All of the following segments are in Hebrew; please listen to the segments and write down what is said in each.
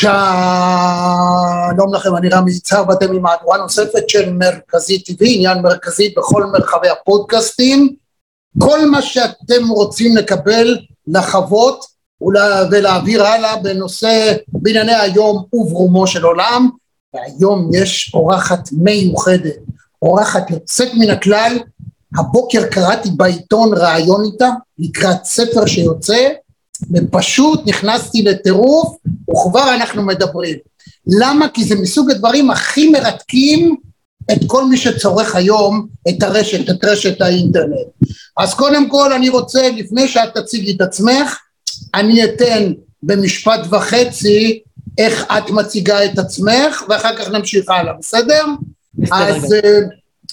שלום לכם, אני רמי יצהר ואתם עם מהדורה נוספת של מרכזי TV, עניין מרכזי בכל מרחבי הפודקאסטים. כל מה שאתם רוצים לקבל, לחוות ולהעביר הלאה בנושא בענייני היום וברומו של עולם, והיום יש אורחת מיוחדת, אורחת יוצאת מן הכלל, הבוקר קראתי בעיתון ראיון איתה לקראת ספר שיוצא ופשוט נכנסתי לטירוף וכבר אנחנו מדברים. למה? כי זה מסוג הדברים הכי מרתקים את כל מי שצורך היום את הרשת, את רשת האינטרנט. אז קודם כל אני רוצה, לפני שאת תציגי את עצמך, אני אתן במשפט וחצי איך את מציגה את עצמך ואחר כך נמשיך הלאה, בסדר? אז אה,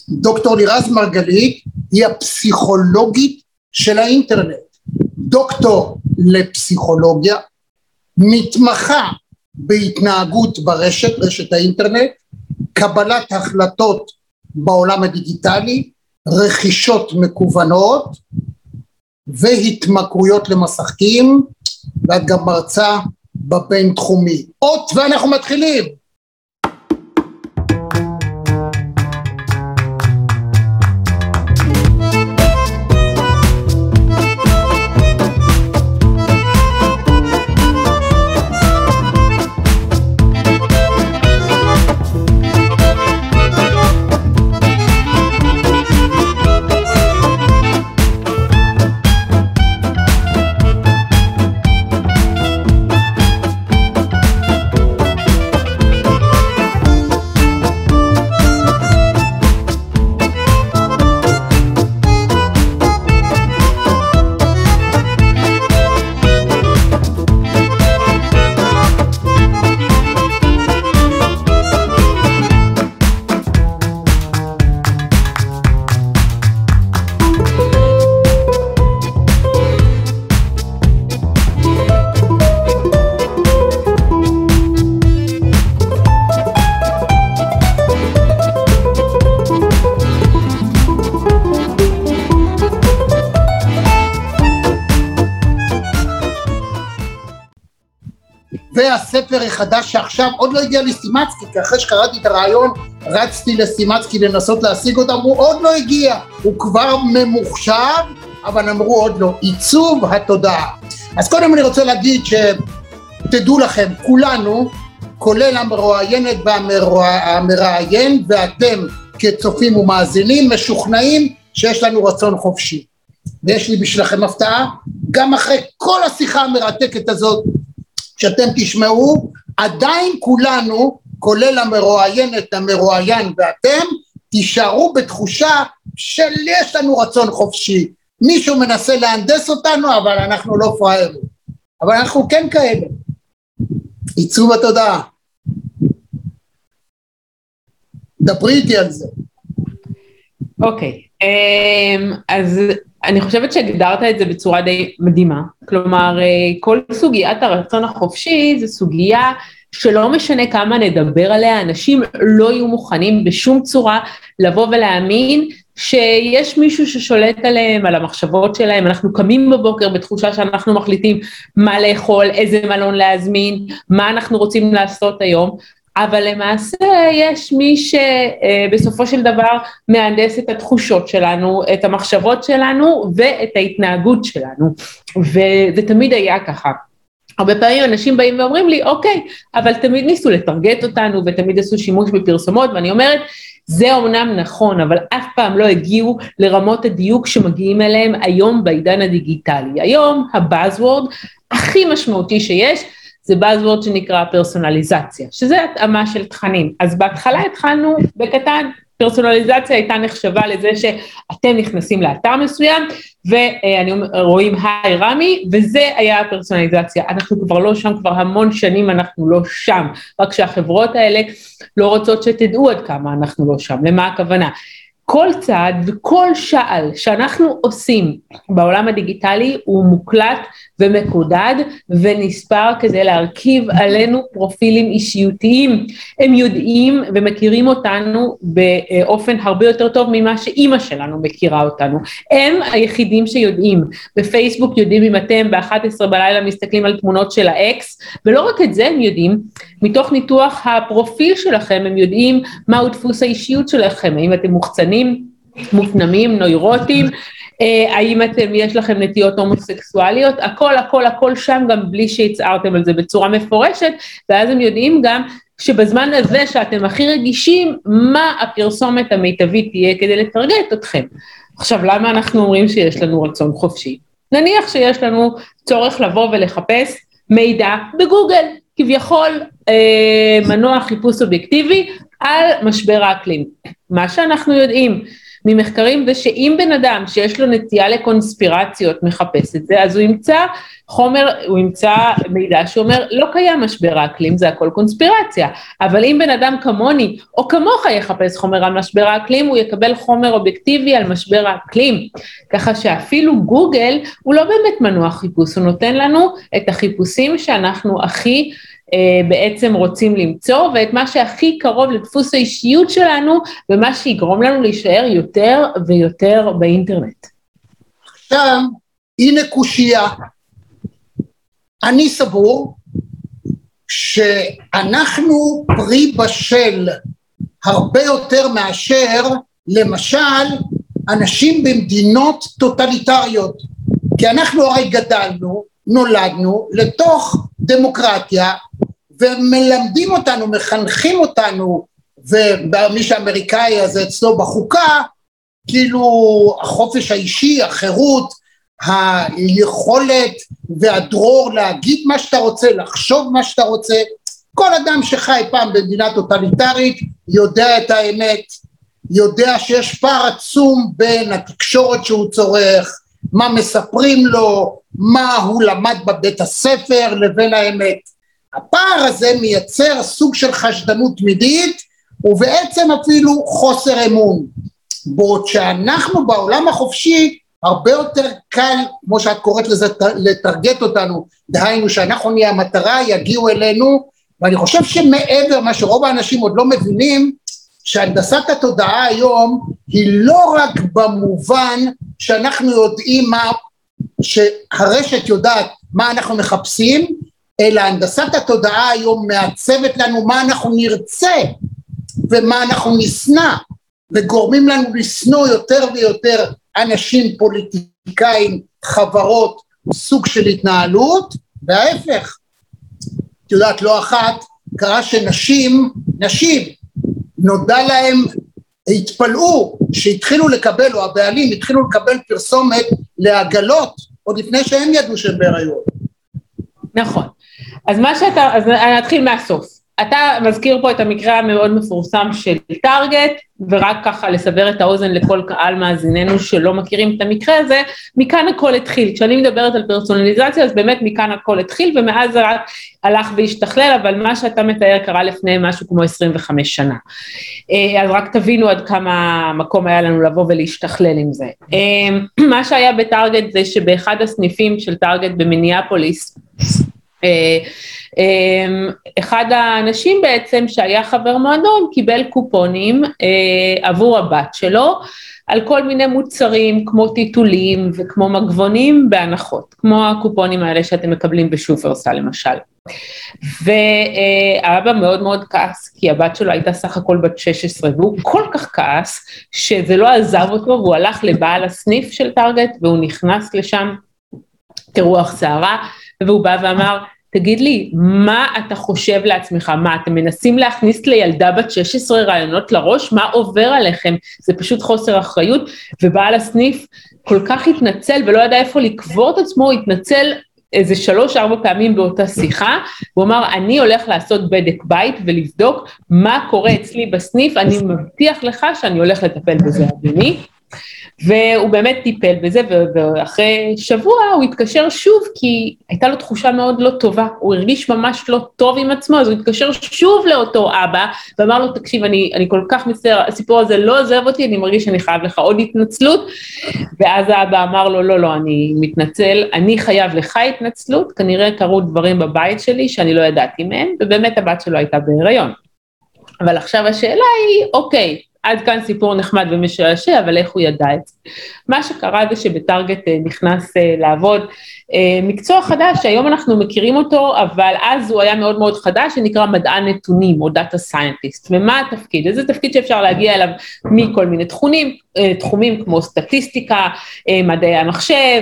דוקטור לירז מרגלית היא הפסיכולוגית של האינטרנט. דוקטור לפסיכולוגיה, מתמחה בהתנהגות ברשת, רשת האינטרנט, קבלת החלטות בעולם הדיגיטלי, רכישות מקוונות והתמכרויות למשחקים ואת גם מרצה בבינתחומי. אות ואנחנו מתחילים החדש שעכשיו עוד לא הגיע לסימצקי, כי אחרי שקראתי את הרעיון רצתי לסימצקי לנסות להשיג אותו, אמרו עוד לא הגיע, הוא כבר ממוחשב, אבל אמרו עוד לא, עיצוב התודעה. אז קודם אני רוצה להגיד שתדעו לכם, כולנו, כולל המרואיינת והמראיין, ואתם כצופים ומאזינים, משוכנעים שיש לנו רצון חופשי. ויש לי בשבילכם הפתעה, גם אחרי כל השיחה המרתקת הזאת, שאתם תשמעו, עדיין כולנו, כולל המרואיינת, המרואיין ואתם, תישארו בתחושה של יש לנו רצון חופשי. מישהו מנסה להנדס אותנו, אבל אנחנו לא פראיירים. אבל אנחנו כן כאלה. עיצוב התודעה. דברי איתי על זה. אוקיי. אמ, אז אני חושבת שהגדרת את זה בצורה די מדהימה. כלומר, אה, כל סוגיית הרצון החופשי זה סוגיה שלא משנה כמה נדבר עליה, אנשים לא יהיו מוכנים בשום צורה לבוא ולהאמין שיש מישהו ששולט עליהם, על המחשבות שלהם, אנחנו קמים בבוקר בתחושה שאנחנו מחליטים מה לאכול, איזה מלון להזמין, מה אנחנו רוצים לעשות היום, אבל למעשה יש מי שבסופו של דבר מהנדס את התחושות שלנו, את המחשבות שלנו ואת ההתנהגות שלנו, וזה תמיד היה ככה. הרבה פעמים אנשים באים ואומרים לי, אוקיי, אבל תמיד ניסו לטרגט אותנו ותמיד עשו שימוש בפרסומות, ואני אומרת, זה אומנם נכון, אבל אף פעם לא הגיעו לרמות הדיוק שמגיעים אליהם היום בעידן הדיגיטלי. היום הבאזוורד הכי משמעותי שיש זה buzzword שנקרא פרסונליזציה, שזה התאמה של תכנים. אז בהתחלה התחלנו בקטן, פרסונליזציה הייתה נחשבה לזה שאתם נכנסים לאתר מסוים ואני רואים היי רמי וזה היה הפרסונליזציה. אנחנו כבר לא שם, כבר המון שנים אנחנו לא שם, רק שהחברות האלה לא רוצות שתדעו עד כמה אנחנו לא שם, למה הכוונה? כל צעד וכל שעל שאנחנו עושים בעולם הדיגיטלי הוא מוקלט ומקודד ונספר כדי להרכיב עלינו פרופילים אישיותיים. הם יודעים ומכירים אותנו באופן הרבה יותר טוב ממה שאימא שלנו מכירה אותנו. הם היחידים שיודעים. בפייסבוק יודעים אם אתם ב-11 בלילה מסתכלים על תמונות של האקס, ולא רק את זה הם יודעים, מתוך ניתוח הפרופיל שלכם הם יודעים מהו דפוס האישיות שלכם, האם אתם מוחצנים, מופנמים, נוירוטים, אה, האם אתם, יש לכם נטיות הומוסקסואליות, הכל הכל הכל שם גם בלי שהצהרתם על זה בצורה מפורשת, ואז הם יודעים גם שבזמן הזה שאתם הכי רגישים, מה הפרסומת המיטבית תהיה כדי לטרגט אתכם. עכשיו, למה אנחנו אומרים שיש לנו רצון חופשי? נניח שיש לנו צורך לבוא ולחפש מידע בגוגל, כביכול אה, מנוע חיפוש אובייקטיבי על משבר האקלים. מה שאנחנו יודעים ממחקרים זה שאם בן אדם שיש לו נטייה לקונספירציות מחפש את זה, אז הוא ימצא חומר, הוא ימצא מידע שאומר לא קיים משבר האקלים, זה הכל קונספירציה, אבל אם בן אדם כמוני או כמוך יחפש חומר על משבר האקלים, הוא יקבל חומר אובייקטיבי על משבר האקלים, ככה שאפילו גוגל הוא לא באמת מנוע חיפוש, הוא נותן לנו את החיפושים שאנחנו הכי בעצם רוצים למצוא, ואת מה שהכי קרוב לדפוס האישיות שלנו, ומה שיגרום לנו להישאר יותר ויותר באינטרנט. עכשיו, הנה קושייה. אני סבור שאנחנו פרי בשל הרבה יותר מאשר למשל אנשים במדינות טוטליטריות כי אנחנו הרי גדלנו, נולדנו לתוך דמוקרטיה ומלמדים אותנו, מחנכים אותנו, ומי שאמריקאי הזה אצלו בחוקה, כאילו החופש האישי, החירות, היכולת והדרור להגיד מה שאתה רוצה, לחשוב מה שאתה רוצה, כל אדם שחי פעם במדינה טוטליטרית יודע את האמת, יודע שיש פער עצום בין התקשורת שהוא צורך, מה מספרים לו, מה הוא למד בבית הספר לבין האמת. הפער הזה מייצר סוג של חשדנות תמידית ובעצם אפילו חוסר אמון. בעוד שאנחנו בעולם החופשי הרבה יותר קל, כמו שאת קוראת לזה, לטרגט אותנו, דהיינו שאנחנו נהיה המטרה, יגיעו אלינו, ואני חושב שמעבר מה שרוב האנשים עוד לא מבינים, שהנדסת התודעה היום היא לא רק במובן שאנחנו יודעים מה, שהרשת יודעת מה אנחנו מחפשים, אלא הנדסת התודעה היום מעצבת לנו מה אנחנו נרצה ומה אנחנו נשנא וגורמים לנו לשנוא יותר ויותר אנשים, פוליטיקאים, חברות, סוג של התנהלות וההפך. את יודעת לא אחת קרה שנשים, נשים, נודע להם, התפלאו שהתחילו לקבל, או הבעלים התחילו לקבל פרסומת לעגלות עוד לפני שהם ידעו שהם בהיריון. נכון. אז מה שאתה, אז אני אתחיל מהסוף. אתה מזכיר פה את המקרה המאוד מפורסם של טארגט, ורק ככה לסבר את האוזן לכל קהל מאזיננו שלא מכירים את המקרה הזה, מכאן הכל התחיל. כשאני מדברת על פרסונליזציה, אז באמת מכאן הכל התחיל, ומאז זה רק הלך והשתכלל, אבל מה שאתה מתאר קרה לפני משהו כמו 25 שנה. אה, אז רק תבינו עד כמה מקום היה לנו לבוא ולהשתכלל עם זה. אה, מה שהיה בטארגט זה שבאחד הסניפים של טארגט במיניאפוליס, אחד האנשים בעצם שהיה חבר מועדון קיבל קופונים אה, עבור הבת שלו על כל מיני מוצרים כמו טיטולים וכמו מגבונים בהנחות, כמו הקופונים האלה שאתם מקבלים בשופרסל למשל. והאבא מאוד מאוד כעס, כי הבת שלו הייתה סך הכל בת 16, והוא כל כך כעס, שזה לא עזב אותו, והוא הלך לבעל הסניף של טארגט, והוא נכנס לשם כרוח סערה, והוא בא ואמר, תגיד לי, מה אתה חושב לעצמך? מה, אתם מנסים להכניס לילדה בת 16 רעיונות לראש? מה עובר עליכם? זה פשוט חוסר אחריות, ובעל הסניף כל כך התנצל ולא ידע איפה לקבור את עצמו, התנצל איזה שלוש-ארבע פעמים באותה שיחה, הוא אמר, אני הולך לעשות בדק בית ולבדוק מה קורה אצלי בסניף, אני מבטיח לך שאני הולך לטפל בזה, אדוני. והוא באמת טיפל בזה, ואחרי שבוע הוא התקשר שוב, כי הייתה לו תחושה מאוד לא טובה, הוא הרגיש ממש לא טוב עם עצמו, אז הוא התקשר שוב לאותו אבא, ואמר לו, תקשיב, אני, אני כל כך מצטער, הסיפור הזה לא עוזב אותי, אני מרגיש שאני חייב לך עוד התנצלות, ואז האבא אמר לו, לא, לא, אני מתנצל, אני חייב לך התנצלות, כנראה קרו דברים בבית שלי שאני לא ידעתי מהם, ובאמת הבת שלו הייתה בהיריון. אבל עכשיו השאלה היא, אוקיי, עד כאן סיפור נחמד ומשעשע, אבל איך הוא ידע את זה? מה שקרה זה שבטארגט אה, נכנס אה, לעבוד אה, מקצוע חדש, שהיום אנחנו מכירים אותו, אבל אז הוא היה מאוד מאוד חדש, שנקרא מדען נתונים או data scientist. ומה התפקיד? איזה תפקיד שאפשר להגיע אליו מכל מיני תחומים, תחומים כמו סטטיסטיקה, מדעי המחשב,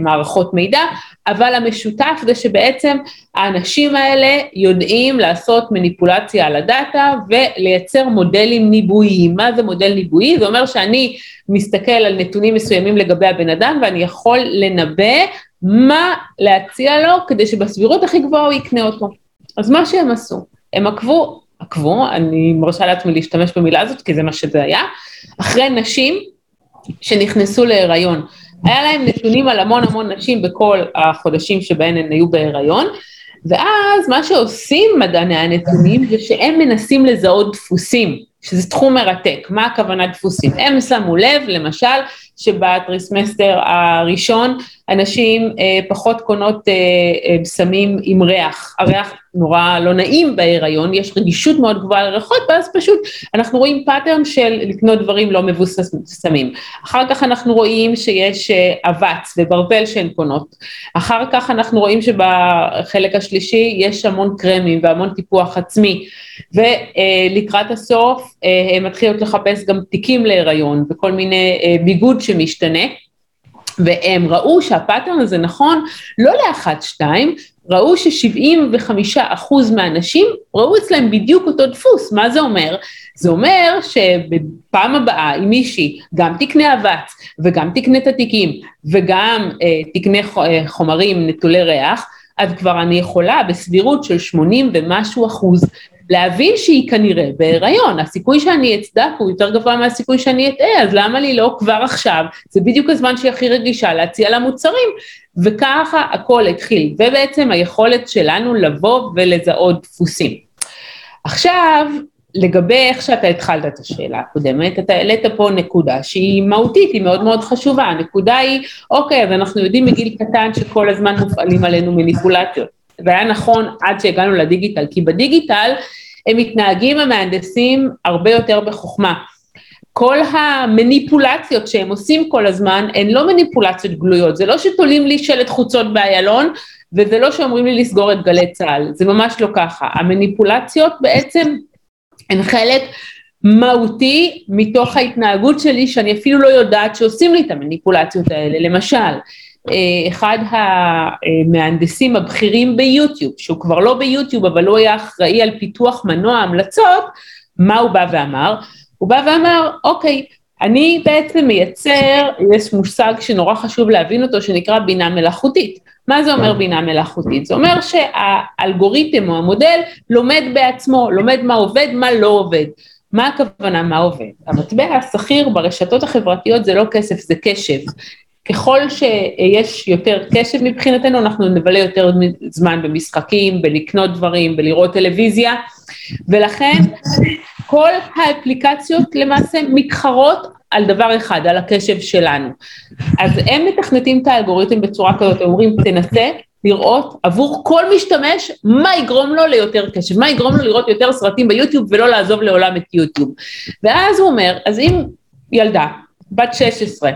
מערכות מידע, אבל המשותף זה שבעצם האנשים האלה יודעים לעשות מניפולציה על הדאטה ולייצר מודלים ניבויים. מה זה מודל ניבואי? זה אומר שאני מסתכל על נתונים מסוימים לגבי הבן אדם ואני יכול לנבא מה להציע לו כדי שבסבירות הכי גבוהה הוא יקנה אותו. אז מה שהם עשו, הם עקבו, עקבו, אני מרשה לעצמי להשתמש במילה הזאת כי זה מה שזה היה, אחרי נשים שנכנסו להיריון. היה להם נתונים על המון המון נשים בכל החודשים שבהן הן היו בהיריון, ואז מה שעושים מדעני הנתונים זה שהם מנסים לזהות דפוסים. שזה תחום מרתק, מה הכוונה דפוסים? הם שמו לב, למשל, שבטריסמסטר הראשון אנשים אה, פחות קונות אה, אה, בשמים עם ריח, הריח נורא לא נעים בהיריון, יש רגישות מאוד גבוהה לריחות, ואז פשוט אנחנו רואים pattern של לקנות דברים לא מבוססמים. אחר כך אנחנו רואים שיש אה, אבץ וברבל שהן קונות, אחר כך אנחנו רואים שבחלק השלישי יש המון קרמים והמון טיפוח עצמי, ולקראת הסוף אה, הן מתחילות לחפש גם תיקים להיריון וכל מיני אה, ביגוד שמשתנה. והם ראו שהפאטרן הזה נכון לא לאחת שתיים, ראו ש-75% מהאנשים ראו אצלם בדיוק אותו דפוס, מה זה אומר? זה אומר שבפעם הבאה אם מישהי גם תקנה אבץ וגם תקנה את התיקים וגם אה, תקנה אה, חומרים נטולי ריח, אז כבר אני יכולה בסבירות של 80 ומשהו אחוז להבין שהיא כנראה בהיריון, הסיכוי שאני אצדק הוא יותר גבוה מהסיכוי שאני אטעה, אז למה לי לא כבר עכשיו, זה בדיוק הזמן שהיא הכי רגישה להציע לה מוצרים, וככה הכל התחיל, ובעצם היכולת שלנו לבוא ולזהות דפוסים. עכשיו, לגבי איך שאתה התחלת את השאלה הקודמת, אתה העלית פה נקודה שהיא מהותית, היא מאוד מאוד חשובה, הנקודה היא, אוקיי, אז אנחנו יודעים מגיל קטן שכל הזמן מופעלים עלינו מניפולציות. זה היה נכון עד שהגענו לדיגיטל, כי בדיגיטל הם מתנהגים המהנדסים הרבה יותר בחוכמה. כל המניפולציות שהם עושים כל הזמן הן לא מניפולציות גלויות, זה לא שתולים לי שלט חוצות באיילון וזה לא שאומרים לי לסגור את גלי צה"ל, זה ממש לא ככה. המניפולציות בעצם הן חלק מהותי מתוך ההתנהגות שלי שאני אפילו לא יודעת שעושים לי את המניפולציות האלה. למשל, אחד המהנדסים הבכירים ביוטיוב, שהוא כבר לא ביוטיוב אבל הוא היה אחראי על פיתוח מנוע המלצות, מה הוא בא ואמר? הוא בא ואמר, אוקיי, אני בעצם מייצר, יש מושג שנורא חשוב להבין אותו שנקרא בינה מלאכותית. מה זה אומר בינה מלאכותית? זה אומר שהאלגוריתם או המודל לומד בעצמו, לומד מה עובד, מה לא עובד. מה הכוונה, מה עובד? המטבע השכיר ברשתות החברתיות זה לא כסף, זה קשב. ככל שיש יותר קשב מבחינתנו, אנחנו נבלה יותר זמן במשחקים, בלקנות דברים, בלראות טלוויזיה, ולכן כל האפליקציות למעשה מתחרות על דבר אחד, על הקשב שלנו. אז הם מתכנתים את האלגוריתם בצורה כזאת, אומרים תנסה לראות עבור כל משתמש מה יגרום לו ליותר קשב, מה יגרום לו לראות יותר סרטים ביוטיוב ולא לעזוב לעולם את יוטיוב. ואז הוא אומר, אז אם ילדה, בת 16,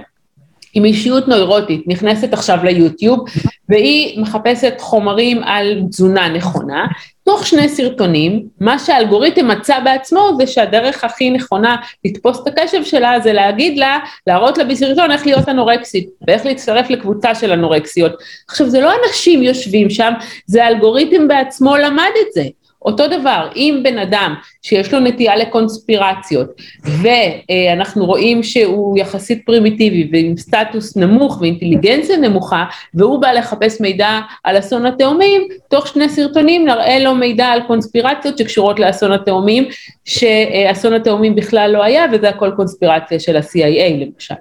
עם אישיות נוירוטית נכנסת עכשיו ליוטיוב והיא מחפשת חומרים על תזונה נכונה, תוך שני סרטונים, מה שהאלגוריתם מצא בעצמו זה שהדרך הכי נכונה לתפוס את הקשב שלה זה להגיד לה, להראות לה בסרטון איך להיות אנורקסית ואיך להצטרף לקבוצה של אנורקסיות. עכשיו זה לא אנשים יושבים שם, זה האלגוריתם בעצמו למד את זה. אותו דבר, אם בן אדם שיש לו נטייה לקונספירציות ואנחנו רואים שהוא יחסית פרימיטיבי ועם סטטוס נמוך ואינטליגנציה נמוכה והוא בא לחפש מידע על אסון התאומים, תוך שני סרטונים נראה לו מידע על קונספירציות שקשורות לאסון התאומים, שאסון התאומים בכלל לא היה וזה הכל קונספירציה של ה-CIA למשל.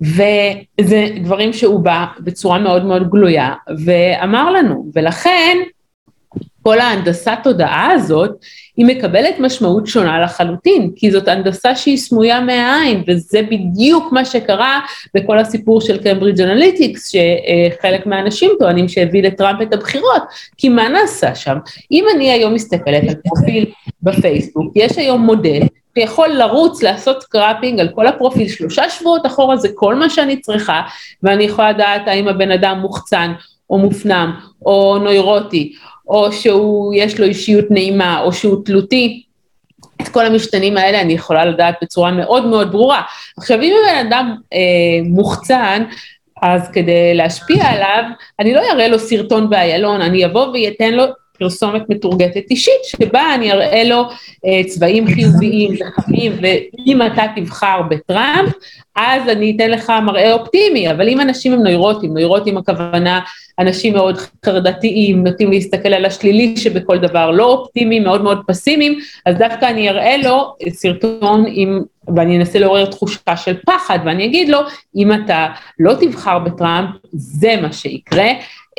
וזה דברים שהוא בא בצורה מאוד מאוד גלויה ואמר לנו, ולכן כל ההנדסת תודעה הזאת, היא מקבלת משמעות שונה לחלוטין, כי זאת הנדסה שהיא סמויה מהעין, וזה בדיוק מה שקרה בכל הסיפור של Cambridge Analytics, שחלק מהאנשים טוענים שהביא לטראמפ את הבחירות, כי מה נעשה שם? אם אני היום מסתכלת על פרופיל בפייסבוק, יש היום מודל שיכול לרוץ, לעשות scraping על כל הפרופיל, שלושה שבועות אחורה זה כל מה שאני צריכה, ואני יכולה לדעת האם הבן אדם מוחצן, או מופנם, או נוירוטי, או שהוא, יש לו אישיות נעימה, או שהוא תלותי, את כל המשתנים האלה אני יכולה לדעת בצורה מאוד מאוד ברורה. עכשיו, אם הבן אדם אה, מוחצן, אז כדי להשפיע עליו, אני לא אראה לו סרטון באיילון, אני אבוא ואתן לו פרסומת מתורגטת אישית, שבה אני אראה לו אה, צבעים חיוביים וחמים, ואם אתה תבחר בטראמפ, אז אני אתן לך מראה אופטימי, אבל אם אנשים הם נוירוטים, נוירוטים הכוונה אנשים מאוד חרדתיים, נוטים להסתכל על השלילי שבכל דבר, לא אופטימיים, מאוד מאוד פסימיים, אז דווקא אני אראה לו סרטון עם, ואני אנסה לעורר תחושה של פחד, ואני אגיד לו, אם אתה לא תבחר בטראמפ, זה מה שיקרה,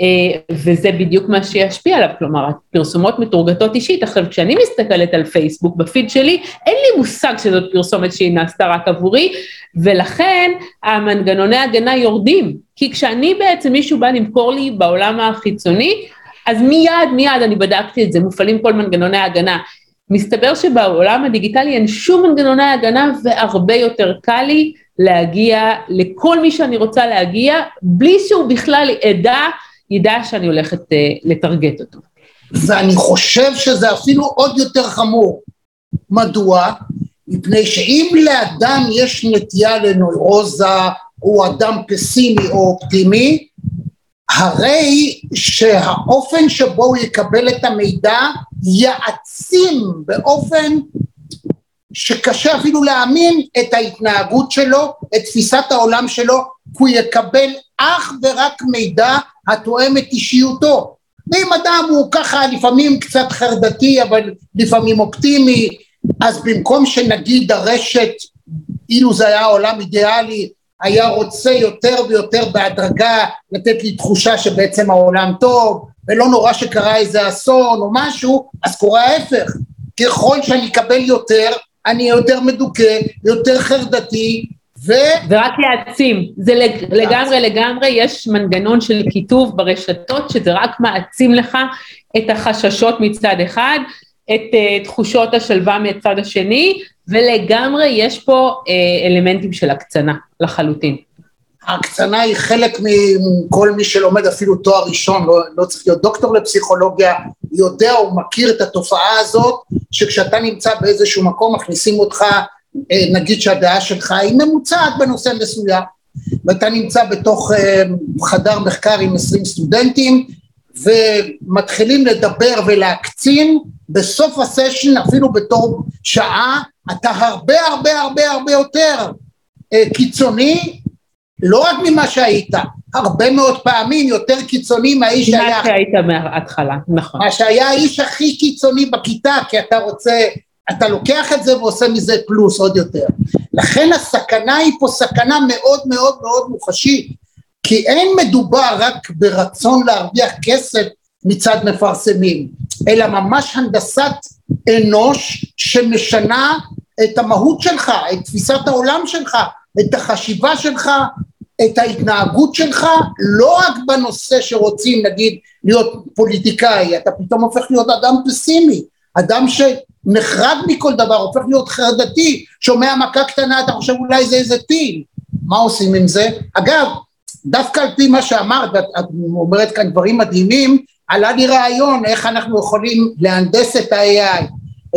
אה, וזה בדיוק מה שישפיע עליו, כלומר, פרסומות מתורגתות אישית. עכשיו, כשאני מסתכלת על פייסבוק, בפיד שלי, אין לי מושג שזאת פרסומת שהיא נעשתה רק עבורי, ולכן המנגנוני הגנה יורדים. כי כשאני בעצם, מישהו בא למכור לי בעולם החיצוני, אז מיד, מיד, אני בדקתי את זה, מופעלים כל מנגנוני ההגנה. מסתבר שבעולם הדיגיטלי אין שום מנגנוני הגנה והרבה יותר קל לי להגיע לכל מי שאני רוצה להגיע, בלי שהוא בכלל ידע ידע שאני הולכת uh, לטרגט אותו. ואני חושב שזה אפילו עוד יותר חמור. מדוע? מפני שאם לאדם יש נטייה לנוירוזה, הוא אדם פסימי או אופטימי, הרי שהאופן שבו הוא יקבל את המידע יעצים באופן שקשה אפילו להאמין את ההתנהגות שלו, את תפיסת העולם שלו, כי הוא יקבל אך ורק מידע התואם את אישיותו. ואם אדם הוא ככה לפעמים קצת חרדתי אבל לפעמים אופטימי, אז במקום שנגיד הרשת, אילו זה היה עולם אידיאלי, היה רוצה יותר ויותר בהדרגה לתת לי תחושה שבעצם העולם טוב, ולא נורא שקרה איזה אסון או משהו, אז קורה ההפך. ככל שאני אקבל יותר, אני יותר מדוכא, יותר חרדתי, ו... ורק להעצים, זה לג... לגמרי לגמרי, יש מנגנון של כיתוב ברשתות שזה רק מעצים לך את החששות מצד אחד, את uh, תחושות השלווה מצד השני, ולגמרי יש פה uh, אלמנטים של הקצנה לחלוטין. ההקצנה היא חלק מכל מי שלומד אפילו תואר ראשון, לא, לא צריך להיות דוקטור לפסיכולוגיה, יודע או מכיר את התופעה הזאת, שכשאתה נמצא באיזשהו מקום מכניסים אותך אה, נגיד שהדעה שלך היא ממוצעת בנושא מסוים ואתה נמצא בתוך אה, חדר מחקר עם עשרים סטודנטים ומתחילים לדבר ולהקצין בסוף הסשן אפילו בתור שעה אתה הרבה הרבה הרבה הרבה יותר אה, קיצוני לא רק ממה שהיית הרבה מאוד פעמים יותר קיצוני מהאיש שהיה... מה שהיית מההתחלה, נכון. מה שהיה האיש הכי קיצוני בכיתה, כי אתה רוצה אתה לוקח את זה ועושה מזה פלוס עוד יותר. לכן הסכנה היא פה סכנה מאוד מאוד מאוד מוחשית, כי אין מדובר רק ברצון להרוויח כסף מצד מפרסמים, אלא ממש הנדסת אנוש שמשנה את המהות שלך, את תפיסת העולם שלך, את החשיבה שלך, את ההתנהגות שלך, לא רק בנושא שרוצים נגיד להיות פוליטיקאי, אתה פתאום הופך להיות אדם פסימי, אדם ש... נחרד מכל דבר, הופך להיות חרדתי, שומע מכה קטנה, אתה חושב אולי זה איזה טיל, מה עושים עם זה? אגב, דווקא על פי מה שאמרת, ואת אומרת כאן דברים מדהימים, עלה לי רעיון איך אנחנו יכולים להנדס את ה-AI,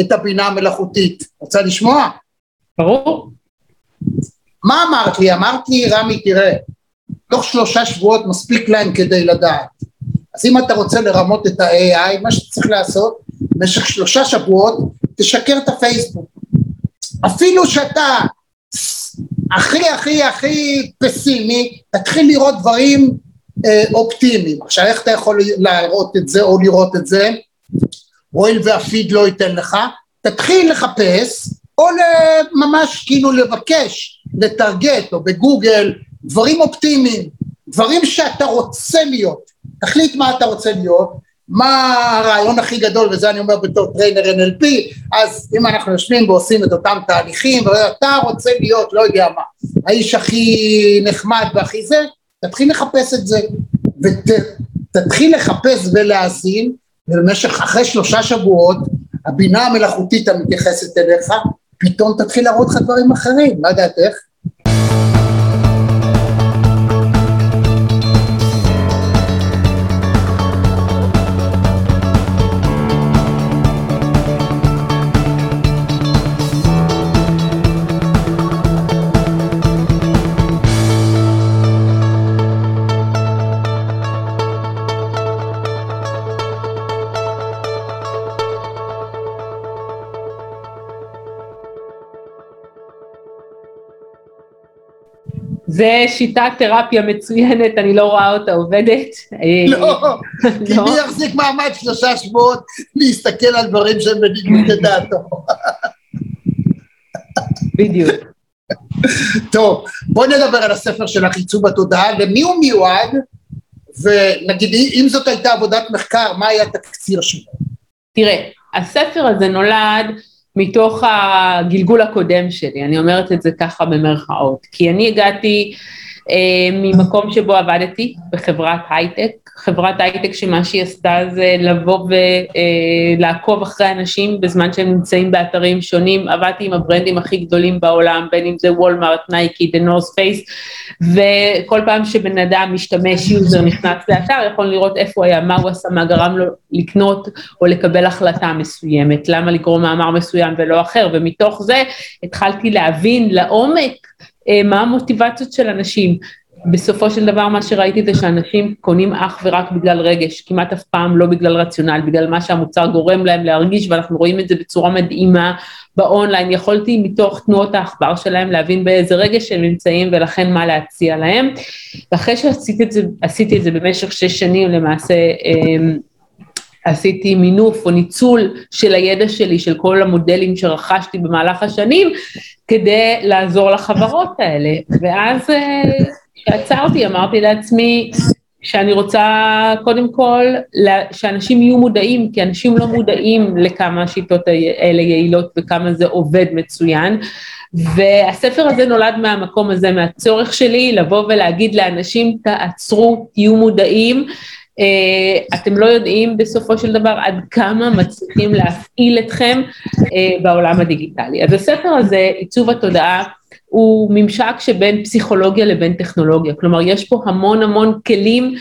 את הבינה המלאכותית. רוצה לשמוע? ברור. מה אמרת לי? אמרת לי, רמי, תראה, תוך שלושה שבועות מספיק להם כדי לדעת. אז אם אתה רוצה לרמות את ה-AI, מה שצריך לעשות, במשך שלושה שבועות, תשקר את הפייסבוק. אפילו שאתה הכי הכי הכי פסימי, תתחיל לראות דברים אה, אופטימיים. עכשיו איך אתה יכול להראות את זה או לראות את זה? הואיל והפיד לא ייתן לך, תתחיל לחפש או ממש כאילו לבקש, לטרגט או בגוגל דברים אופטימיים, דברים שאתה רוצה להיות, תחליט מה אתה רוצה להיות, מה הרעיון הכי גדול, וזה אני אומר בתור trainer NLP, אז אם אנחנו יושבים ועושים את אותם תהליכים, ואתה רוצה להיות, לא יודע מה, האיש הכי נחמד והכי זה, תתחיל לחפש את זה, ותתחיל לחפש ולהאזין, ובמשך אחרי שלושה שבועות, הבינה המלאכותית המתייחסת אליך, פתאום תתחיל להראות לך דברים אחרים, מה דעתך? זה שיטת תרפיה מצוינת, אני לא רואה אותה עובדת. לא, כי לא. מי יחזיק מעמד שלושה שבועות להסתכל על דברים שהם בניגוד לדעתו. בדיוק. טוב, בואי נדבר על הספר של עיצוב בתודעה, למי הוא מיועד, ונגיד אם זאת הייתה עבודת מחקר, מה היה התקציר שלו? תראה, הספר הזה נולד מתוך הגלגול הקודם שלי, אני אומרת את זה ככה במרכאות, כי אני הגעתי ממקום שבו עבדתי בחברת הייטק, חברת הייטק שמה שהיא עשתה זה לבוא ולעקוב אה, אחרי אנשים בזמן שהם נמצאים באתרים שונים, עבדתי עם הברנדים הכי גדולים בעולם, בין אם זה Walmart, Nike, The North Face, וכל פעם שבן אדם משתמש, user נכנס לאתר, יכול לראות איפה הוא היה, מה הוא עשה, מה גרם לו לקנות או לקבל החלטה מסוימת, למה לקרוא מאמר מסוים ולא אחר, ומתוך זה התחלתי להבין לעומק אה, מה המוטיבציות של אנשים. בסופו של דבר מה שראיתי זה שאנשים קונים אך ורק בגלל רגש, כמעט אף פעם לא בגלל רציונל, בגלל מה שהמוצר גורם להם להרגיש ואנחנו רואים את זה בצורה מדהימה באונליין, יכולתי מתוך תנועות העכבר שלהם להבין באיזה רגש הם נמצאים ולכן מה להציע להם. ואחרי שעשיתי את זה, את זה במשך שש שנים למעשה אמ, עשיתי מינוף או ניצול של הידע שלי, של כל המודלים שרכשתי במהלך השנים, כדי לעזור לחברות האלה. ואז אה, כשעצרתי אמרתי לעצמי שאני רוצה קודם כל שאנשים יהיו מודעים, כי אנשים לא מודעים לכמה השיטות האלה יעילות וכמה זה עובד מצוין. והספר הזה נולד מהמקום הזה, מהצורך שלי לבוא ולהגיד לאנשים תעצרו, תהיו מודעים, אה, אתם לא יודעים בסופו של דבר עד כמה מצליחים להפעיל אתכם אה, בעולם הדיגיטלי. אז הספר הזה, עיצוב התודעה, הוא ממשק שבין פסיכולוגיה לבין טכנולוגיה, כלומר יש פה המון המון כלים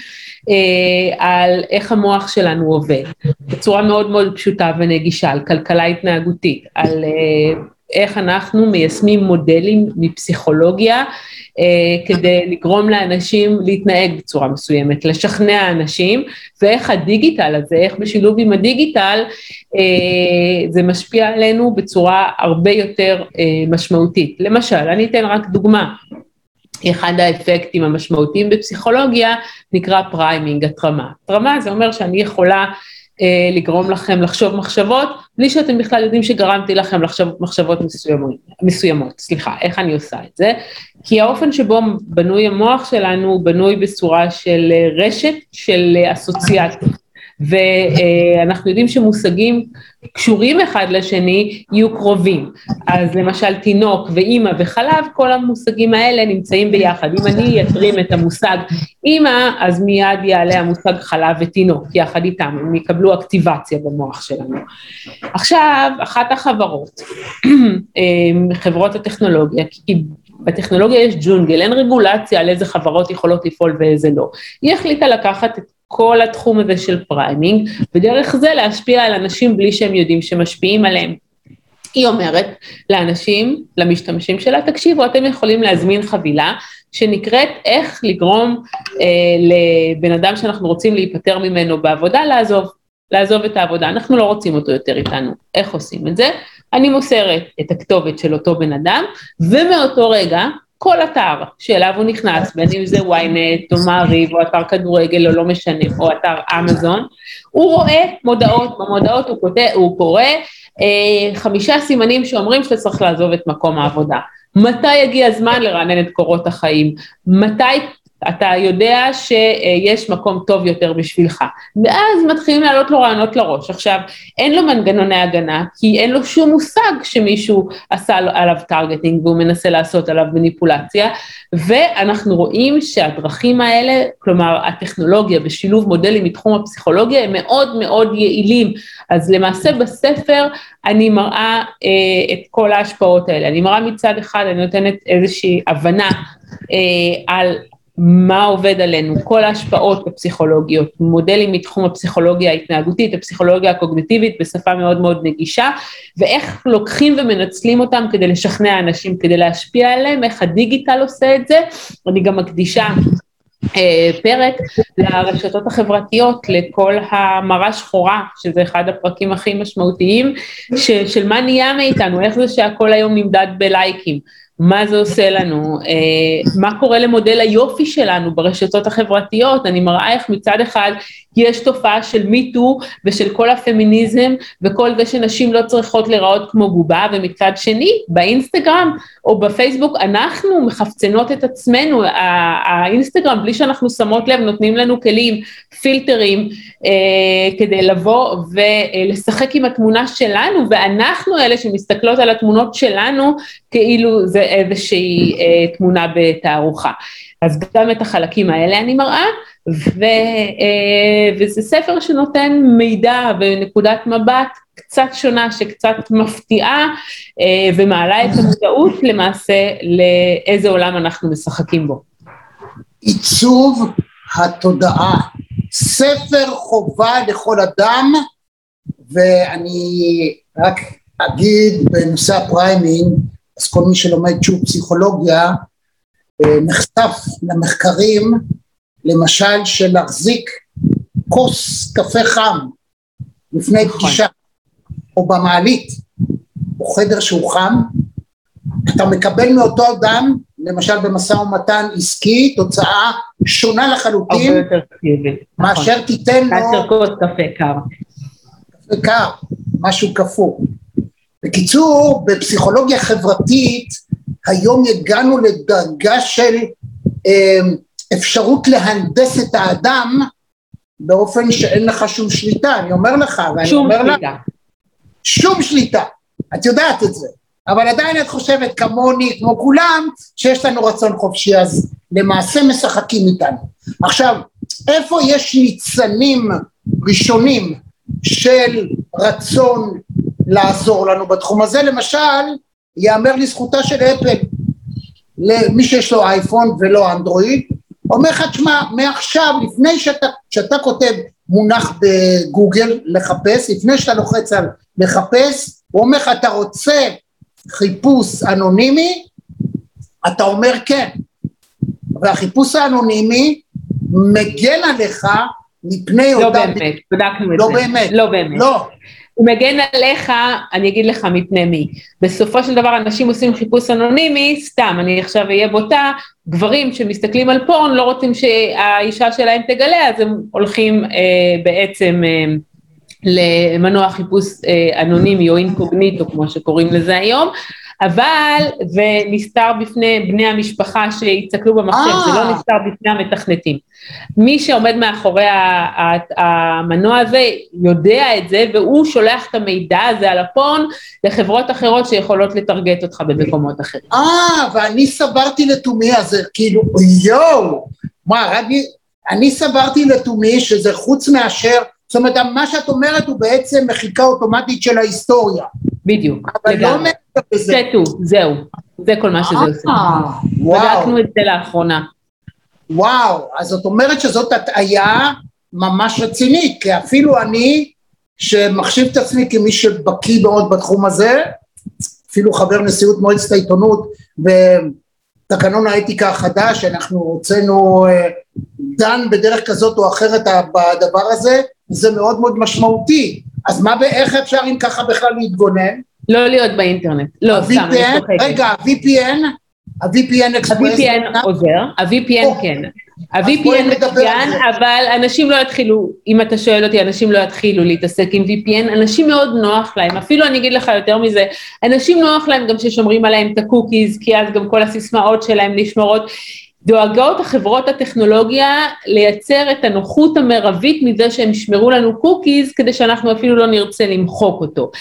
אה, על איך המוח שלנו עובד, בצורה מאוד מאוד פשוטה ונגישה, על כלכלה התנהגותית, על אה, איך אנחנו מיישמים מודלים מפסיכולוגיה אה, כדי לגרום לאנשים להתנהג בצורה מסוימת, לשכנע אנשים, ואיך הדיגיטל הזה, איך בשילוב עם הדיגיטל אה, זה משפיע עלינו בצורה הרבה יותר אה, משמעותית. למשל, אני אתן רק דוגמה, אחד האפקטים המשמעותיים בפסיכולוגיה נקרא priming, הטרמה. הטרמה זה אומר שאני יכולה לגרום לכם לחשוב מחשבות, בלי שאתם בכלל יודעים שגרמתי לכם לחשוב מחשבות מסוימות, מסוימות, סליחה, איך אני עושה את זה? כי האופן שבו בנוי המוח שלנו הוא בנוי בצורה של אה, רשת של אה, אסוציאציות. ואנחנו יודעים שמושגים קשורים אחד לשני יהיו קרובים. אז למשל תינוק ואימא וחלב, כל המושגים האלה נמצאים ביחד. אם אני אתרים את המושג אימא, אז מיד יעלה המושג חלב ותינוק יחד איתם, הם יקבלו אקטיבציה במוח שלנו. עכשיו, אחת החברות, אה, חברות הטכנולוגיה, כי בטכנולוגיה יש ג'ונגל, אין רגולציה על איזה חברות יכולות לפעול ואיזה לא. היא החליטה לקחת את כל התחום הזה של priming, ודרך זה להשפיע על אנשים בלי שהם יודעים שמשפיעים עליהם. היא אומרת לאנשים, למשתמשים שלה, תקשיבו, אתם יכולים להזמין חבילה שנקראת איך לגרום אה, לבן אדם שאנחנו רוצים להיפטר ממנו בעבודה לעזוב. לעזוב את העבודה, אנחנו לא רוצים אותו יותר איתנו, איך עושים את זה? אני מוסרת את הכתובת של אותו בן אדם, ומאותו רגע כל אתר שאליו הוא נכנס, בין אם זה ynet או מעריב או אתר כדורגל או לא משנה, או אתר אמזון, הוא רואה מודעות, במודעות הוא, כותב, הוא קורא אה, חמישה סימנים שאומרים שאתה צריך לעזוב את מקום העבודה. מתי יגיע הזמן לרענן את קורות החיים? מתי אתה יודע שיש מקום טוב יותר בשבילך. ואז מתחילים לעלות לו רעיונות לראש. עכשיו, אין לו מנגנוני הגנה, כי אין לו שום מושג שמישהו עשה עליו טרגטינג והוא מנסה לעשות עליו מניפולציה, ואנחנו רואים שהדרכים האלה, כלומר הטכנולוגיה בשילוב מודלים מתחום הפסיכולוגיה, הם מאוד מאוד יעילים. אז למעשה בספר אני מראה אה, את כל ההשפעות האלה. אני מראה מצד אחד, אני נותנת איזושהי הבנה אה, על מה עובד עלינו, כל ההשפעות הפסיכולוגיות, מודלים מתחום הפסיכולוגיה ההתנהגותית, הפסיכולוגיה הקוגניטיבית בשפה מאוד מאוד נגישה, ואיך לוקחים ומנצלים אותם כדי לשכנע אנשים, כדי להשפיע עליהם, איך הדיגיטל עושה את זה, אני גם מקדישה אה, פרק לרשתות החברתיות, לכל המרה שחורה, שזה אחד הפרקים הכי משמעותיים, ש, של מה נהיה מאיתנו, איך זה שהכל היום נמדד בלייקים. מה זה עושה לנו, אה, מה קורה למודל היופי שלנו ברשתות החברתיות, אני מראה איך מצד אחד יש תופעה של מיטו ושל כל הפמיניזם וכל זה שנשים לא צריכות להיראות כמו בובה, ומצד שני באינסטגרם או בפייסבוק אנחנו מחפצנות את עצמנו, האינסטגרם בלי שאנחנו שמות לב נותנים לנו כלים, פילטרים, אה, כדי לבוא ולשחק עם התמונה שלנו, ואנחנו אלה שמסתכלות על התמונות שלנו כאילו זה איזושהי אה, תמונה בתערוכה. אז גם את החלקים האלה אני מראה, ו, אה, וזה ספר שנותן מידע ונקודת מבט קצת שונה, שקצת מפתיעה אה, ומעלה את המודעות למעשה לאיזה עולם אנחנו משחקים בו. עיצוב התודעה, ספר חובה לכל אדם, ואני רק אגיד בנושא ה priming, אז כל מי שלומד שוב פסיכולוגיה אה, נחשף למחקרים למשל של להחזיק כוס קפה חם לפני נכון. פגישה או במעלית או חדר שהוא חם אתה מקבל מאותו אדם למשל במשא ומתן עסקי תוצאה שונה לחלוטין מאשר נכון. תיתן לו מאשר כוס קפה קר קפה קר משהו קפוא בקיצור בפסיכולוגיה חברתית היום הגענו לדרגה של אה, אפשרות להנדס את האדם באופן שאין לך שום שליטה, אני אומר לך, ואני אומר לך, שום שליטה, את יודעת את זה, אבל עדיין את חושבת כמוני, כמו כולם, שיש לנו רצון חופשי, אז למעשה משחקים איתנו. עכשיו, איפה יש ניצנים ראשונים של רצון לעזור לנו בתחום הזה? למשל, ייאמר לזכותה של אפל, למי שיש לו אייפון ולא אנדרואיד, אומר לך, תשמע, מעכשיו, לפני שאתה, שאתה כותב מונח בגוגל לחפש, לפני שאתה לוחץ על לחפש, הוא אומר לך, אתה רוצה חיפוש אנונימי? אתה אומר כן. והחיפוש האנונימי מגן עליך מפני לא באמת, בדקנו את לא זה. באמת. לא באמת. לא. הוא מגן עליך, אני אגיד לך מפני מי. בסופו של דבר אנשים עושים חיפוש אנונימי, סתם, אני עכשיו אהיה בוטה, גברים שמסתכלים על פורן לא רוצים שהאישה שלהם תגלה, אז הם הולכים אה, בעצם אה, למנוע חיפוש אה, אנונימי או אינקוגניטו, כמו שקוראים לזה היום. אבל זה נסתר בפני בני המשפחה שיצקלו במחשב, זה לא אה. נסתר בפני המתכנתים. מי שעומד מאחורי המנוע הזה יודע את זה, והוא שולח את המידע הזה על הפורן לחברות אחרות שיכולות לטרגט אותך במקומות אחרים. אה, ואני סברתי לתומי, אז כאילו, יואו, מה, אני, אני סברתי לתומי שזה חוץ מאשר, זאת אומרת, מה שאת אומרת הוא בעצם מחיקה אוטומטית של ההיסטוריה. בדיוק, אבל לא לגמרי. לא טו, זהו, זה כל מה שזה עושה. בדקנו את זה לאחרונה. וואו, אז זאת אומרת שזאת הטעיה ממש רצינית, כי אפילו אני, שמחשיב את עצמי כמי שבקיא מאוד בתחום הזה, אפילו חבר נשיאות מועצת העיתונות ותקנון האתיקה החדש, אנחנו הוצאנו אה, דן בדרך כזאת או אחרת בדבר הזה, זה מאוד מאוד משמעותי. אז מה, איך אפשר אם ככה בכלל להתגונן? לא להיות באינטרנט. לא, סתם, אני צוחקת. רגע, ה-VPN? ה-VPN אקספרס? ה-VPN עוזר, ה-VPN כן. ה-VPN מצוין, אבל אנשים לא יתחילו, אם אתה שואל אותי, אנשים לא יתחילו להתעסק עם VPN, אנשים מאוד נוח להם, אפילו אני אגיד לך יותר מזה, אנשים נוח להם גם ששומרים עליהם את ה cookies, כי אז גם כל הסיסמאות שלהם נשמרות, דואגות החברות הטכנולוגיה לייצר את הנוחות המרבית מזה שהם ישמרו לנו cookies כדי שאנחנו אפילו לא נרצה למחוק אותו.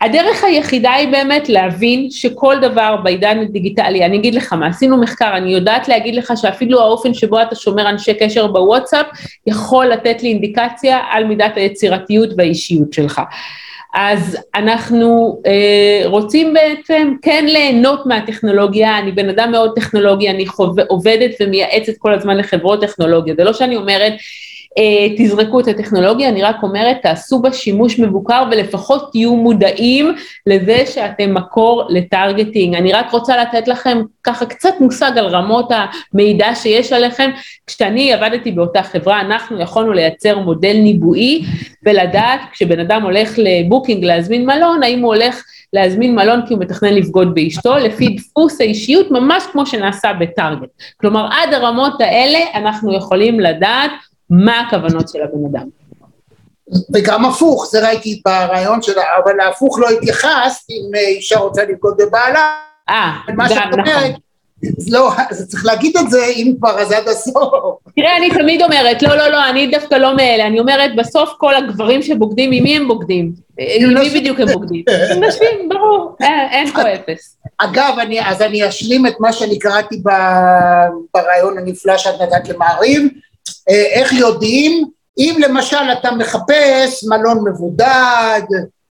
הדרך היחידה היא באמת להבין שכל דבר בעידן הדיגיטלי, אני אגיד לך מה, עשינו מחקר, אני יודעת להגיד לך שאפילו האופן שבו אתה שומר אנשי קשר בוואטסאפ יכול לתת לי אינדיקציה על מידת היצירתיות והאישיות שלך. אז אנחנו אה, רוצים בעצם כן ליהנות מהטכנולוגיה, אני בן אדם מאוד טכנולוגי, אני חוב, עובדת ומייעצת כל הזמן לחברות טכנולוגיה, זה לא שאני אומרת תזרקו את הטכנולוגיה, אני רק אומרת תעשו בה שימוש מבוקר ולפחות תהיו מודעים לזה שאתם מקור לטרגטינג. אני רק רוצה לתת לכם ככה קצת מושג על רמות המידע שיש עליכם. כשאני עבדתי באותה חברה, אנחנו יכולנו לייצר מודל ניבואי ולדעת כשבן אדם הולך לבוקינג להזמין מלון, האם הוא הולך להזמין מלון כי הוא מתכנן לבגוד באשתו, לפי דפוס האישיות ממש כמו שנעשה בטארגט. כלומר עד הרמות האלה אנחנו יכולים לדעת מה הכוונות של הבן אדם. וגם הפוך, זה ראיתי ברעיון שלה, אבל להפוך לא התייחסת אם אישה רוצה לבגוד בבעלה. אה, גם נכון. לא, אז צריך להגיד את זה אם כבר אז עד הסוף. תראה, אני תמיד אומרת, לא, לא, לא, אני דווקא לא מאלה, אני אומרת, בסוף כל הגברים שבוגדים, ממי הם בוגדים? עם מי בדיוק הם בוגדים? עם נשים, ברור, אין פה אפס. אגב, אז אני אשלים את מה שאני קראתי ברעיון הנפלא שאת נתת למעריב, אה, איך יודעים, אם למשל אתה מחפש מלון מבודד,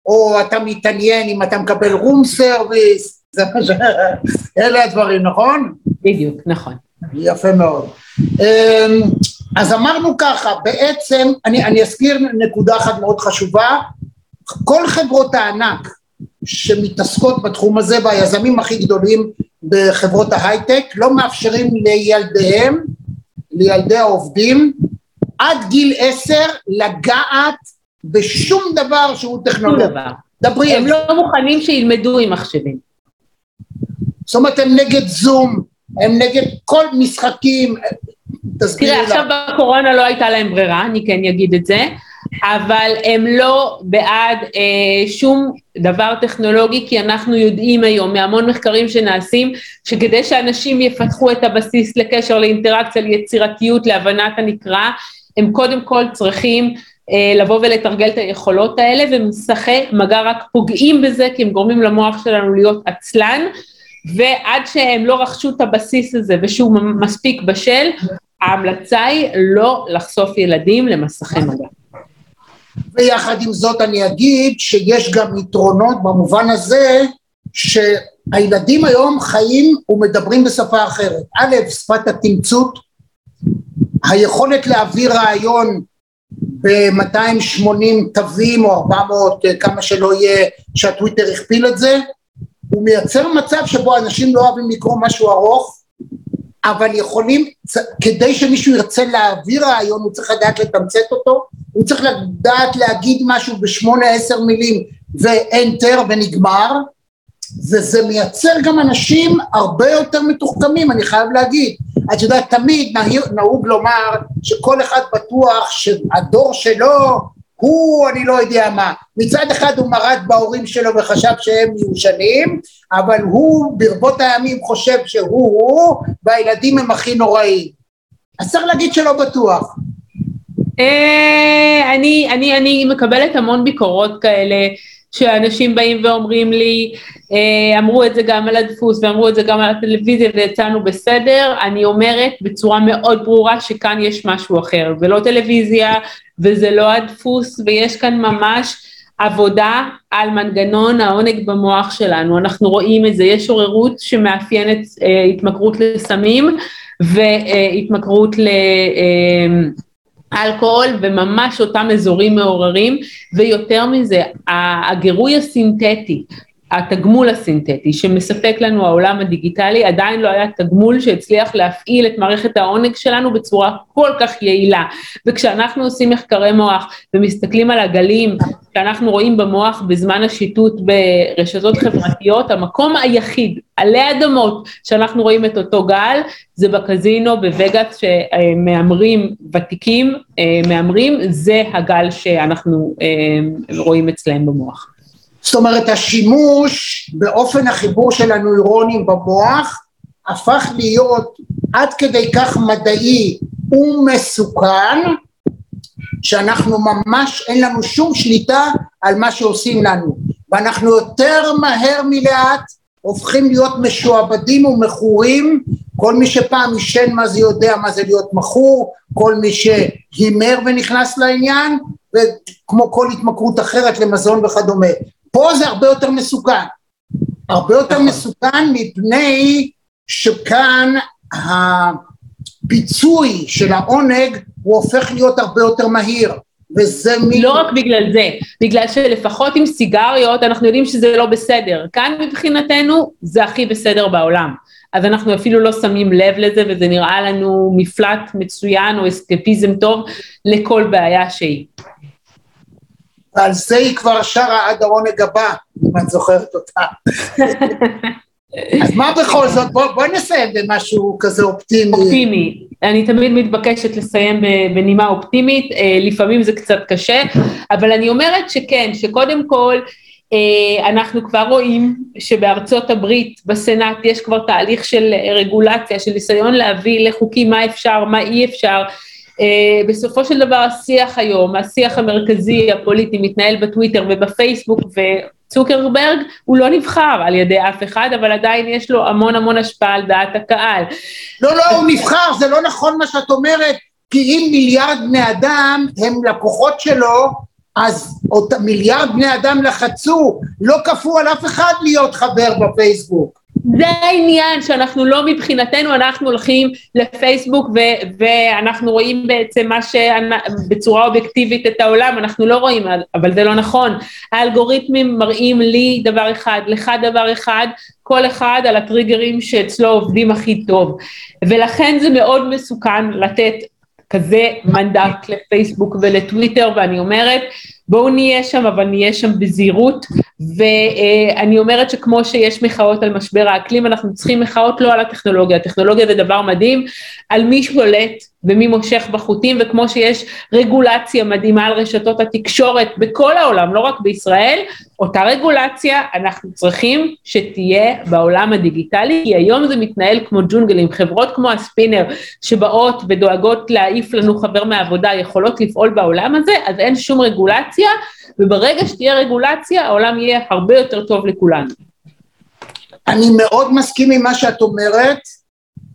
או אתה מתעניין אם אתה מקבל רום סרוויס. אלה הדברים, נכון? בדיוק, נכון. יפה מאוד. אמ, אז אמרנו ככה, בעצם, אני, אני אזכיר נקודה אחת מאוד חשובה, כל חברות הענק שמתעסקות בתחום הזה והיזמים הכי גדולים בחברות ההייטק לא מאפשרים לילדיהם לילדי העובדים עד גיל עשר לגעת בשום דבר שהוא טכנולוגי. דברי הם לא מוכנים שילמדו עם מחשבים. זאת אומרת הם נגד זום, הם נגד כל משחקים, תסבירי תראה עכשיו בקורונה לא הייתה להם ברירה, אני כן אגיד את זה, אבל הם לא בעד אה, שום דבר טכנולוגי, כי אנחנו יודעים היום מהמון מחקרים שנעשים, שכדי שאנשים יפתחו את הבסיס לקשר, לאינטראקציה, ליצירתיות, להבנת הנקרא, הם קודם כל צריכים אה, לבוא ולתרגל את היכולות האלה, ומסכי מגע רק פוגעים בזה, כי הם גורמים למוח שלנו להיות עצלן, ועד שהם לא רכשו את הבסיס הזה ושהוא מספיק בשל, ההמלצה היא לא לחשוף ילדים למסכי מגע. ויחד עם זאת אני אגיד שיש גם יתרונות במובן הזה שהילדים היום חיים ומדברים בשפה אחרת. א', שפת התמצות, היכולת להעביר רעיון ב-280 תווים או 400, כמה שלא יהיה, שהטוויטר הכפיל את זה, הוא מייצר מצב שבו אנשים לא אוהבים לקרוא משהו ארוך אבל יכולים, כדי שמישהו ירצה להעביר רעיון הוא צריך לדעת לתמצת אותו, הוא צריך לדעת להגיד משהו בשמונה עשר מילים ואנטר ונגמר, וזה מייצר גם אנשים הרבה יותר מתוחכמים, אני חייב להגיד. את יודעת, תמיד נהוג לומר שכל אחד בטוח שהדור שלו הוא אני לא יודע מה, מצד אחד הוא מרד בהורים שלו וחשב שהם מיושנים, אבל הוא ברבות הימים חושב שהוא הוא, והילדים הם הכי נוראים. אז צריך להגיד שלא בטוח. אה, אני, מקבלת המון ביקורות כאלה שאנשים באים ואומרים לי, אה, אמרו את זה גם על הדפוס ואמרו את זה גם על הטלוויזיה ויצאנו בסדר, אני אומרת בצורה מאוד ברורה שכאן יש משהו אחר, זה לא טלוויזיה וזה לא הדפוס ויש כאן ממש עבודה על מנגנון העונג במוח שלנו, אנחנו רואים את זה, יש עוררות שמאפיינת אה, התמכרות לסמים והתמכרות ל... אלכוהול וממש אותם אזורים מעוררים ויותר מזה הגירוי הסינתטי התגמול הסינתטי שמספק לנו העולם הדיגיטלי עדיין לא היה תגמול שהצליח להפעיל את מערכת העונג שלנו בצורה כל כך יעילה. וכשאנחנו עושים מחקרי מוח ומסתכלים על הגלים שאנחנו רואים במוח בזמן השיטוט ברשתות חברתיות המקום היחיד עלי אדמות שאנחנו רואים את אותו גל זה בקזינו בווגאס שמהמרים ותיקים אה, מהמרים זה הגל שאנחנו אה, רואים אצלם במוח זאת אומרת השימוש באופן החיבור של הנוירונים במוח הפך להיות עד כדי כך מדעי ומסוכן שאנחנו ממש אין לנו שום שליטה על מה שעושים לנו. ואנחנו יותר מהר מלאט הופכים להיות משועבדים ומכורים. כל מי שפעם עישן מה זה יודע מה זה להיות מכור. כל מי שהימר ונכנס לעניין וכמו כל התמכרות אחרת למזון וכדומה פה זה הרבה יותר מסוכן, הרבה יותר נכון. מסוכן מפני שכאן הפיצוי של העונג הוא הופך להיות הרבה יותר מהיר וזה מ... לא רק בגלל זה, בגלל שלפחות עם סיגריות אנחנו יודעים שזה לא בסדר, כאן מבחינתנו זה הכי בסדר בעולם, אז אנחנו אפילו לא שמים לב לזה וזה נראה לנו מפלט מצוין או אסקפיזם טוב לכל בעיה שהיא. ועל זה היא כבר שרה עד העונג הבא, אם את זוכרת אותה. אז מה בכל זאת, בוא, בוא נסיים במשהו כזה אופטימי. אופטימי. אני תמיד מתבקשת לסיים בנימה אופטימית, אה, לפעמים זה קצת קשה, אבל אני אומרת שכן, שקודם כל, אה, אנחנו כבר רואים שבארצות הברית בסנאט יש כבר תהליך של רגולציה, של ניסיון להביא לחוקים מה אפשר, מה אי אפשר, בסופו של דבר השיח היום, השיח המרכזי הפוליטי מתנהל בטוויטר ובפייסבוק וצוקרברג הוא לא נבחר על ידי אף אחד אבל עדיין יש לו המון המון השפעה על דעת הקהל. לא לא הוא נבחר זה לא נכון מה שאת אומרת כי אם מיליארד בני אדם הם לקוחות שלו אז מיליארד בני אדם לחצו לא כפו על אף אחד להיות חבר בפייסבוק זה העניין שאנחנו לא מבחינתנו, אנחנו הולכים לפייסבוק ו- ואנחנו רואים בעצם מה שבצורה אובייקטיבית את העולם, אנחנו לא רואים, אבל זה לא נכון. האלגוריתמים מראים לי דבר אחד, לך דבר אחד, כל אחד על הטריגרים שאצלו עובדים הכי טוב. ולכן זה מאוד מסוכן לתת כזה מנדט לפייסבוק ולטוויטר, ואני אומרת, בואו נהיה שם, אבל נהיה שם בזהירות, ואני אומרת שכמו שיש מחאות על משבר האקלים, אנחנו צריכים מחאות לא על הטכנולוגיה, הטכנולוגיה זה דבר מדהים, על מי שולט ומי מושך בחוטים, וכמו שיש רגולציה מדהימה על רשתות התקשורת בכל העולם, לא רק בישראל, אותה רגולציה אנחנו צריכים שתהיה בעולם הדיגיטלי, כי היום זה מתנהל כמו ג'ונגלים, חברות כמו הספינר שבאות ודואגות להעיף לנו חבר מהעבודה יכולות לפעול בעולם הזה, אז אין שום רגולציה, וברגע שתהיה רגולציה העולם יהיה הרבה יותר טוב לכולנו. אני מאוד מסכים עם מה שאת אומרת,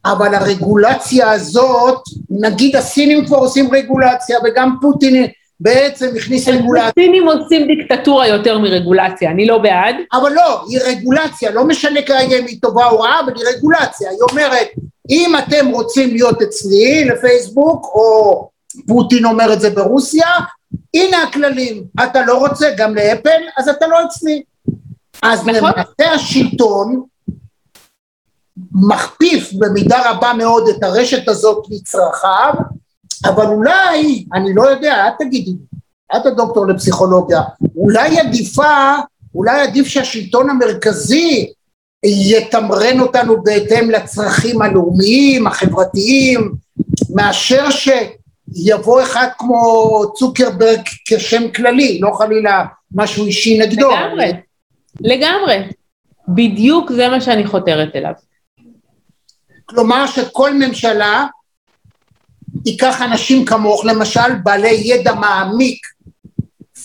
אבל הרגולציה הזאת, נגיד הסינים כבר עושים רגולציה וגם פוטין בעצם הכניס רגולציה. הסינים עושים דיקטטורה יותר מרגולציה, אני לא בעד. אבל לא, היא רגולציה, לא משנה כרגע אם היא טובה או רעה, אבל היא רגולציה. היא אומרת, אם אתם רוצים להיות אצלי לפייסבוק, או פוטין אומר את זה ברוסיה, הנה הכללים, אתה לא רוצה גם לאפל, אז אתה לא אצלי. אז נכון. למעשה השלטון מכפיף במידה רבה מאוד את הרשת הזאת לצרכיו, אבל אולי, אני לא יודע, את תגידי, את הדוקטור לפסיכולוגיה, אולי עדיפה, אולי עדיף שהשלטון המרכזי יתמרן אותנו בהתאם לצרכים הלאומיים, החברתיים, מאשר שיבוא אחד כמו צוקרברג כשם כללי, לא חלילה משהו אישי נגדו. לגמרי, לגמרי. בדיוק זה מה שאני חותרת אליו. כלומר שכל ממשלה תיקח אנשים כמוך, למשל בעלי ידע מעמיק,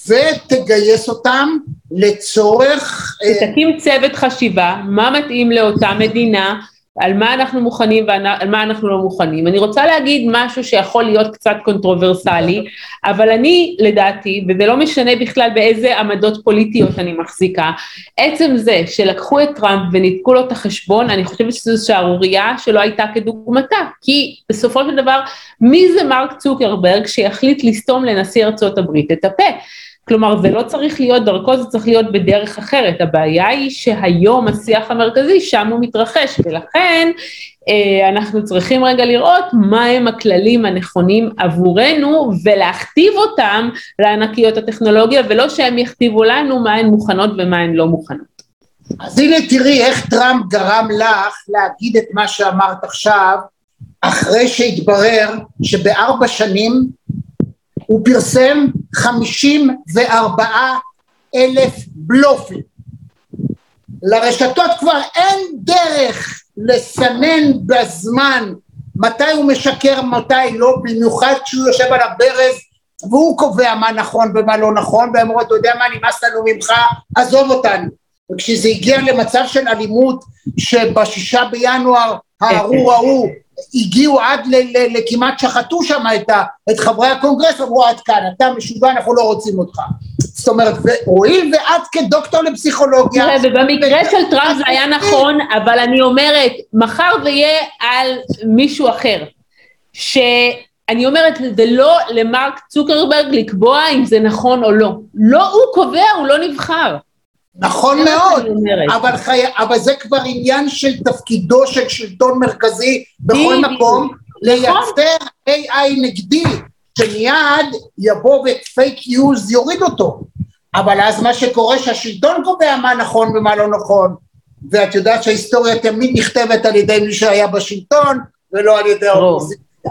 ותגייס אותם לצורך... ותקים צוות חשיבה, מה מתאים לאותה מדינה, על מה אנחנו מוכנים ועל מה אנחנו לא מוכנים. אני רוצה להגיד משהו שיכול להיות קצת controversial, אבל אני לדעתי, וזה לא משנה בכלל באיזה עמדות פוליטיות אני מחזיקה, עצם זה שלקחו את טראמפ וניתקו לו את החשבון, אני חושבת שזו שערורייה שלא הייתה כדוגמתה, כי בסופו של דבר, מי זה מרק צוקרברג שיחליט לסתום לנשיא ארצות הברית את הפה? כלומר, זה לא צריך להיות דרכו, זה צריך להיות בדרך אחרת. הבעיה היא שהיום השיח המרכזי, שם הוא מתרחש, ולכן אה, אנחנו צריכים רגע לראות מהם הכללים הנכונים עבורנו, ולהכתיב אותם לענקיות הטכנולוגיה, ולא שהם יכתיבו לנו מה הן מוכנות ומה הן לא מוכנות. אז הנה תראי איך טראמפ גרם לך להגיד את מה שאמרת עכשיו, אחרי שהתברר שבארבע שנים הוא פרסם חמישים וארבעה אלף בלופים. לרשתות כבר אין דרך לסנן בזמן מתי הוא משקר, מתי לא, במיוחד כשהוא יושב על הברז והוא קובע מה נכון ומה לא נכון, והם אומרים, אתה יודע מה, נמאס לנו ממך, עזוב אותנו. וכשזה הגיע למצב של אלימות, שבשישה בינואר הארור ההוא הגיעו עד לכמעט שחטו שם את, את חברי הקונגרס, אמרו עד כאן, אתה משוגע, אנחנו לא רוצים אותך. זאת אומרת, הואיל ואת כדוקטור לפסיכולוגיה... תראה, ובמקרה של טראמפ זה היה נכון, אבל אני אומרת, מחר זה יהיה על מישהו אחר. שאני אומרת, זה לא למרק צוקרברג לקבוע אם זה נכון או לא. לא הוא קובע, הוא לא נבחר. נכון מאוד, אבל, חי... אבל זה כבר עניין של תפקידו של שלטון מרכזי בכל מקום, לייצר AI נגדי, שמיד יבוא ופייק יוז יוריד אותו. אבל אז מה שקורה שהשלטון קובע מה נכון ומה לא נכון, ואת יודעת שההיסטוריה תמיד נכתבת על ידי מי שהיה בשלטון ולא על ידי האופוזיציה.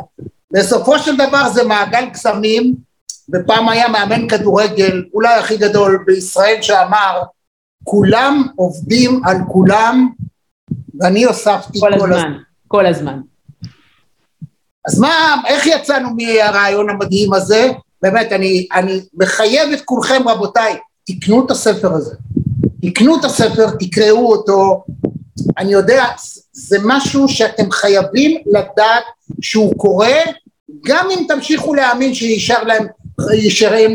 בסופו של דבר זה מעגל קסמים, ופעם היה מאמן כדורגל, אולי הכי גדול בישראל, שאמר כולם עובדים על כולם, ואני הוספתי כל, כל הזמן. הזמן. כל הזמן. אז מה, איך יצאנו מהרעיון המדהים הזה? באמת, אני, אני מחייב את כולכם, רבותיי, תקנו את הספר הזה. תקנו את הספר, תקראו אותו. אני יודע, זה משהו שאתם חייבים לדעת שהוא קורה, גם אם תמשיכו להאמין שישאר להם,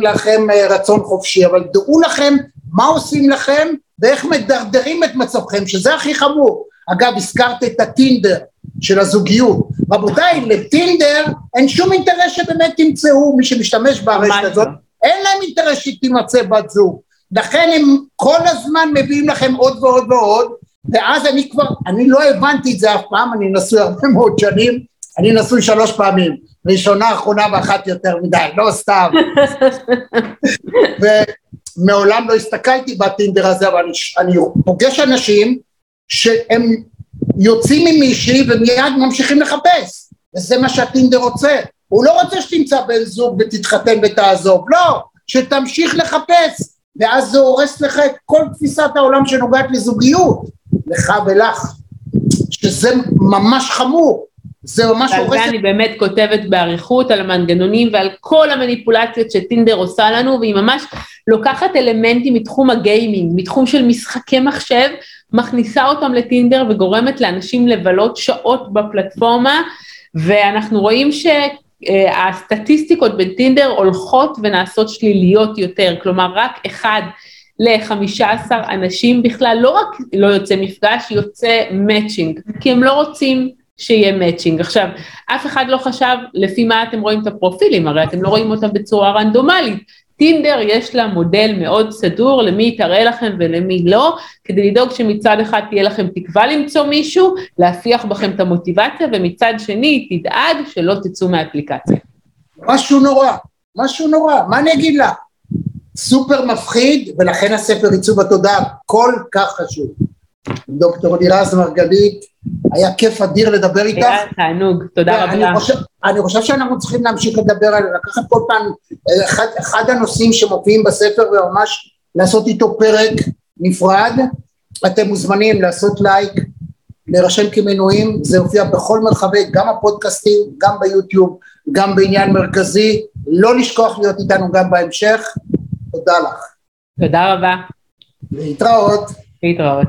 לכם רצון חופשי, אבל דעו לכם מה עושים לכם ואיך מדרדרים את מצבכם, שזה הכי חמור. אגב, הזכרת את הטינדר של הזוגיות. רבותיי, לטינדר אין שום אינטרס שבאמת תמצאו מי שמשתמש ברשת הזאת. אין להם אינטרס שתימצא בת זוג. לכן הם כל הזמן מביאים לכם עוד ועוד ועוד, ואז אני כבר, אני לא הבנתי את זה אף פעם, אני נשוי הרבה מאוד שנים, אני נשוי שלוש פעמים, ראשונה, אחרונה ואחת יותר מדי, לא סתם. מעולם לא הסתכלתי בטינדר הזה, אבל אני, אני פוגש אנשים שהם יוצאים עם מישהי ומיד ממשיכים לחפש, וזה מה שהטינדר רוצה. הוא לא רוצה שתמצא בן זוג ותתחתן ותעזוב, לא, שתמשיך לחפש, ואז זה הורס לך את כל תפיסת העולם שנוגעת לזוגיות, לך ולך, שזה ממש חמור. זה ממש הורס... ועל זה אני באמת כותבת באריכות על המנגנונים ועל כל המניפולציות שטינדר עושה לנו, והיא ממש לוקחת אלמנטים מתחום הגיימינג, מתחום של משחקי מחשב, מכניסה אותם לטינדר וגורמת לאנשים לבלות שעות בפלטפורמה, ואנחנו רואים שהסטטיסטיקות בטינדר הולכות ונעשות שליליות יותר, כלומר רק אחד לחמישה עשר אנשים בכלל לא רק לא יוצא מפגש, יוצא מאצ'ינג, כי הם לא רוצים שיהיה מאצ'ינג. עכשיו, אף אחד לא חשב לפי מה אתם רואים את הפרופילים, הרי אתם לא רואים אותם בצורה רנדומלית. טינדר יש לה מודל מאוד סדור למי יתראה לכם ולמי לא, כדי לדאוג שמצד אחד תהיה לכם תקווה למצוא מישהו, להפיח בכם את המוטיבציה, ומצד שני תדאג שלא תצאו מהאפליקציה. משהו נורא, משהו נורא, מה אני אגיד לה? סופר מפחיד, ולכן הספר עיצוב התודעה כל כך חשוב. דוקטור לירז מרגלית, היה כיף אדיר לדבר איתך. היה תענוג, תודה רבה. אני חושב, אני חושב שאנחנו צריכים להמשיך לדבר על, לקחת כל פעם אחד, אחד הנושאים שמופיעים בספר וממש לעשות איתו פרק נפרד. אתם מוזמנים לעשות לייק, להירשם כמנויים, זה יופיע בכל מרחבי, גם הפודקאסטים, גם ביוטיוב, גם בעניין מרכזי. לא לשכוח להיות איתנו גם בהמשך. תודה לך. תודה רבה. להתראות. להתראות.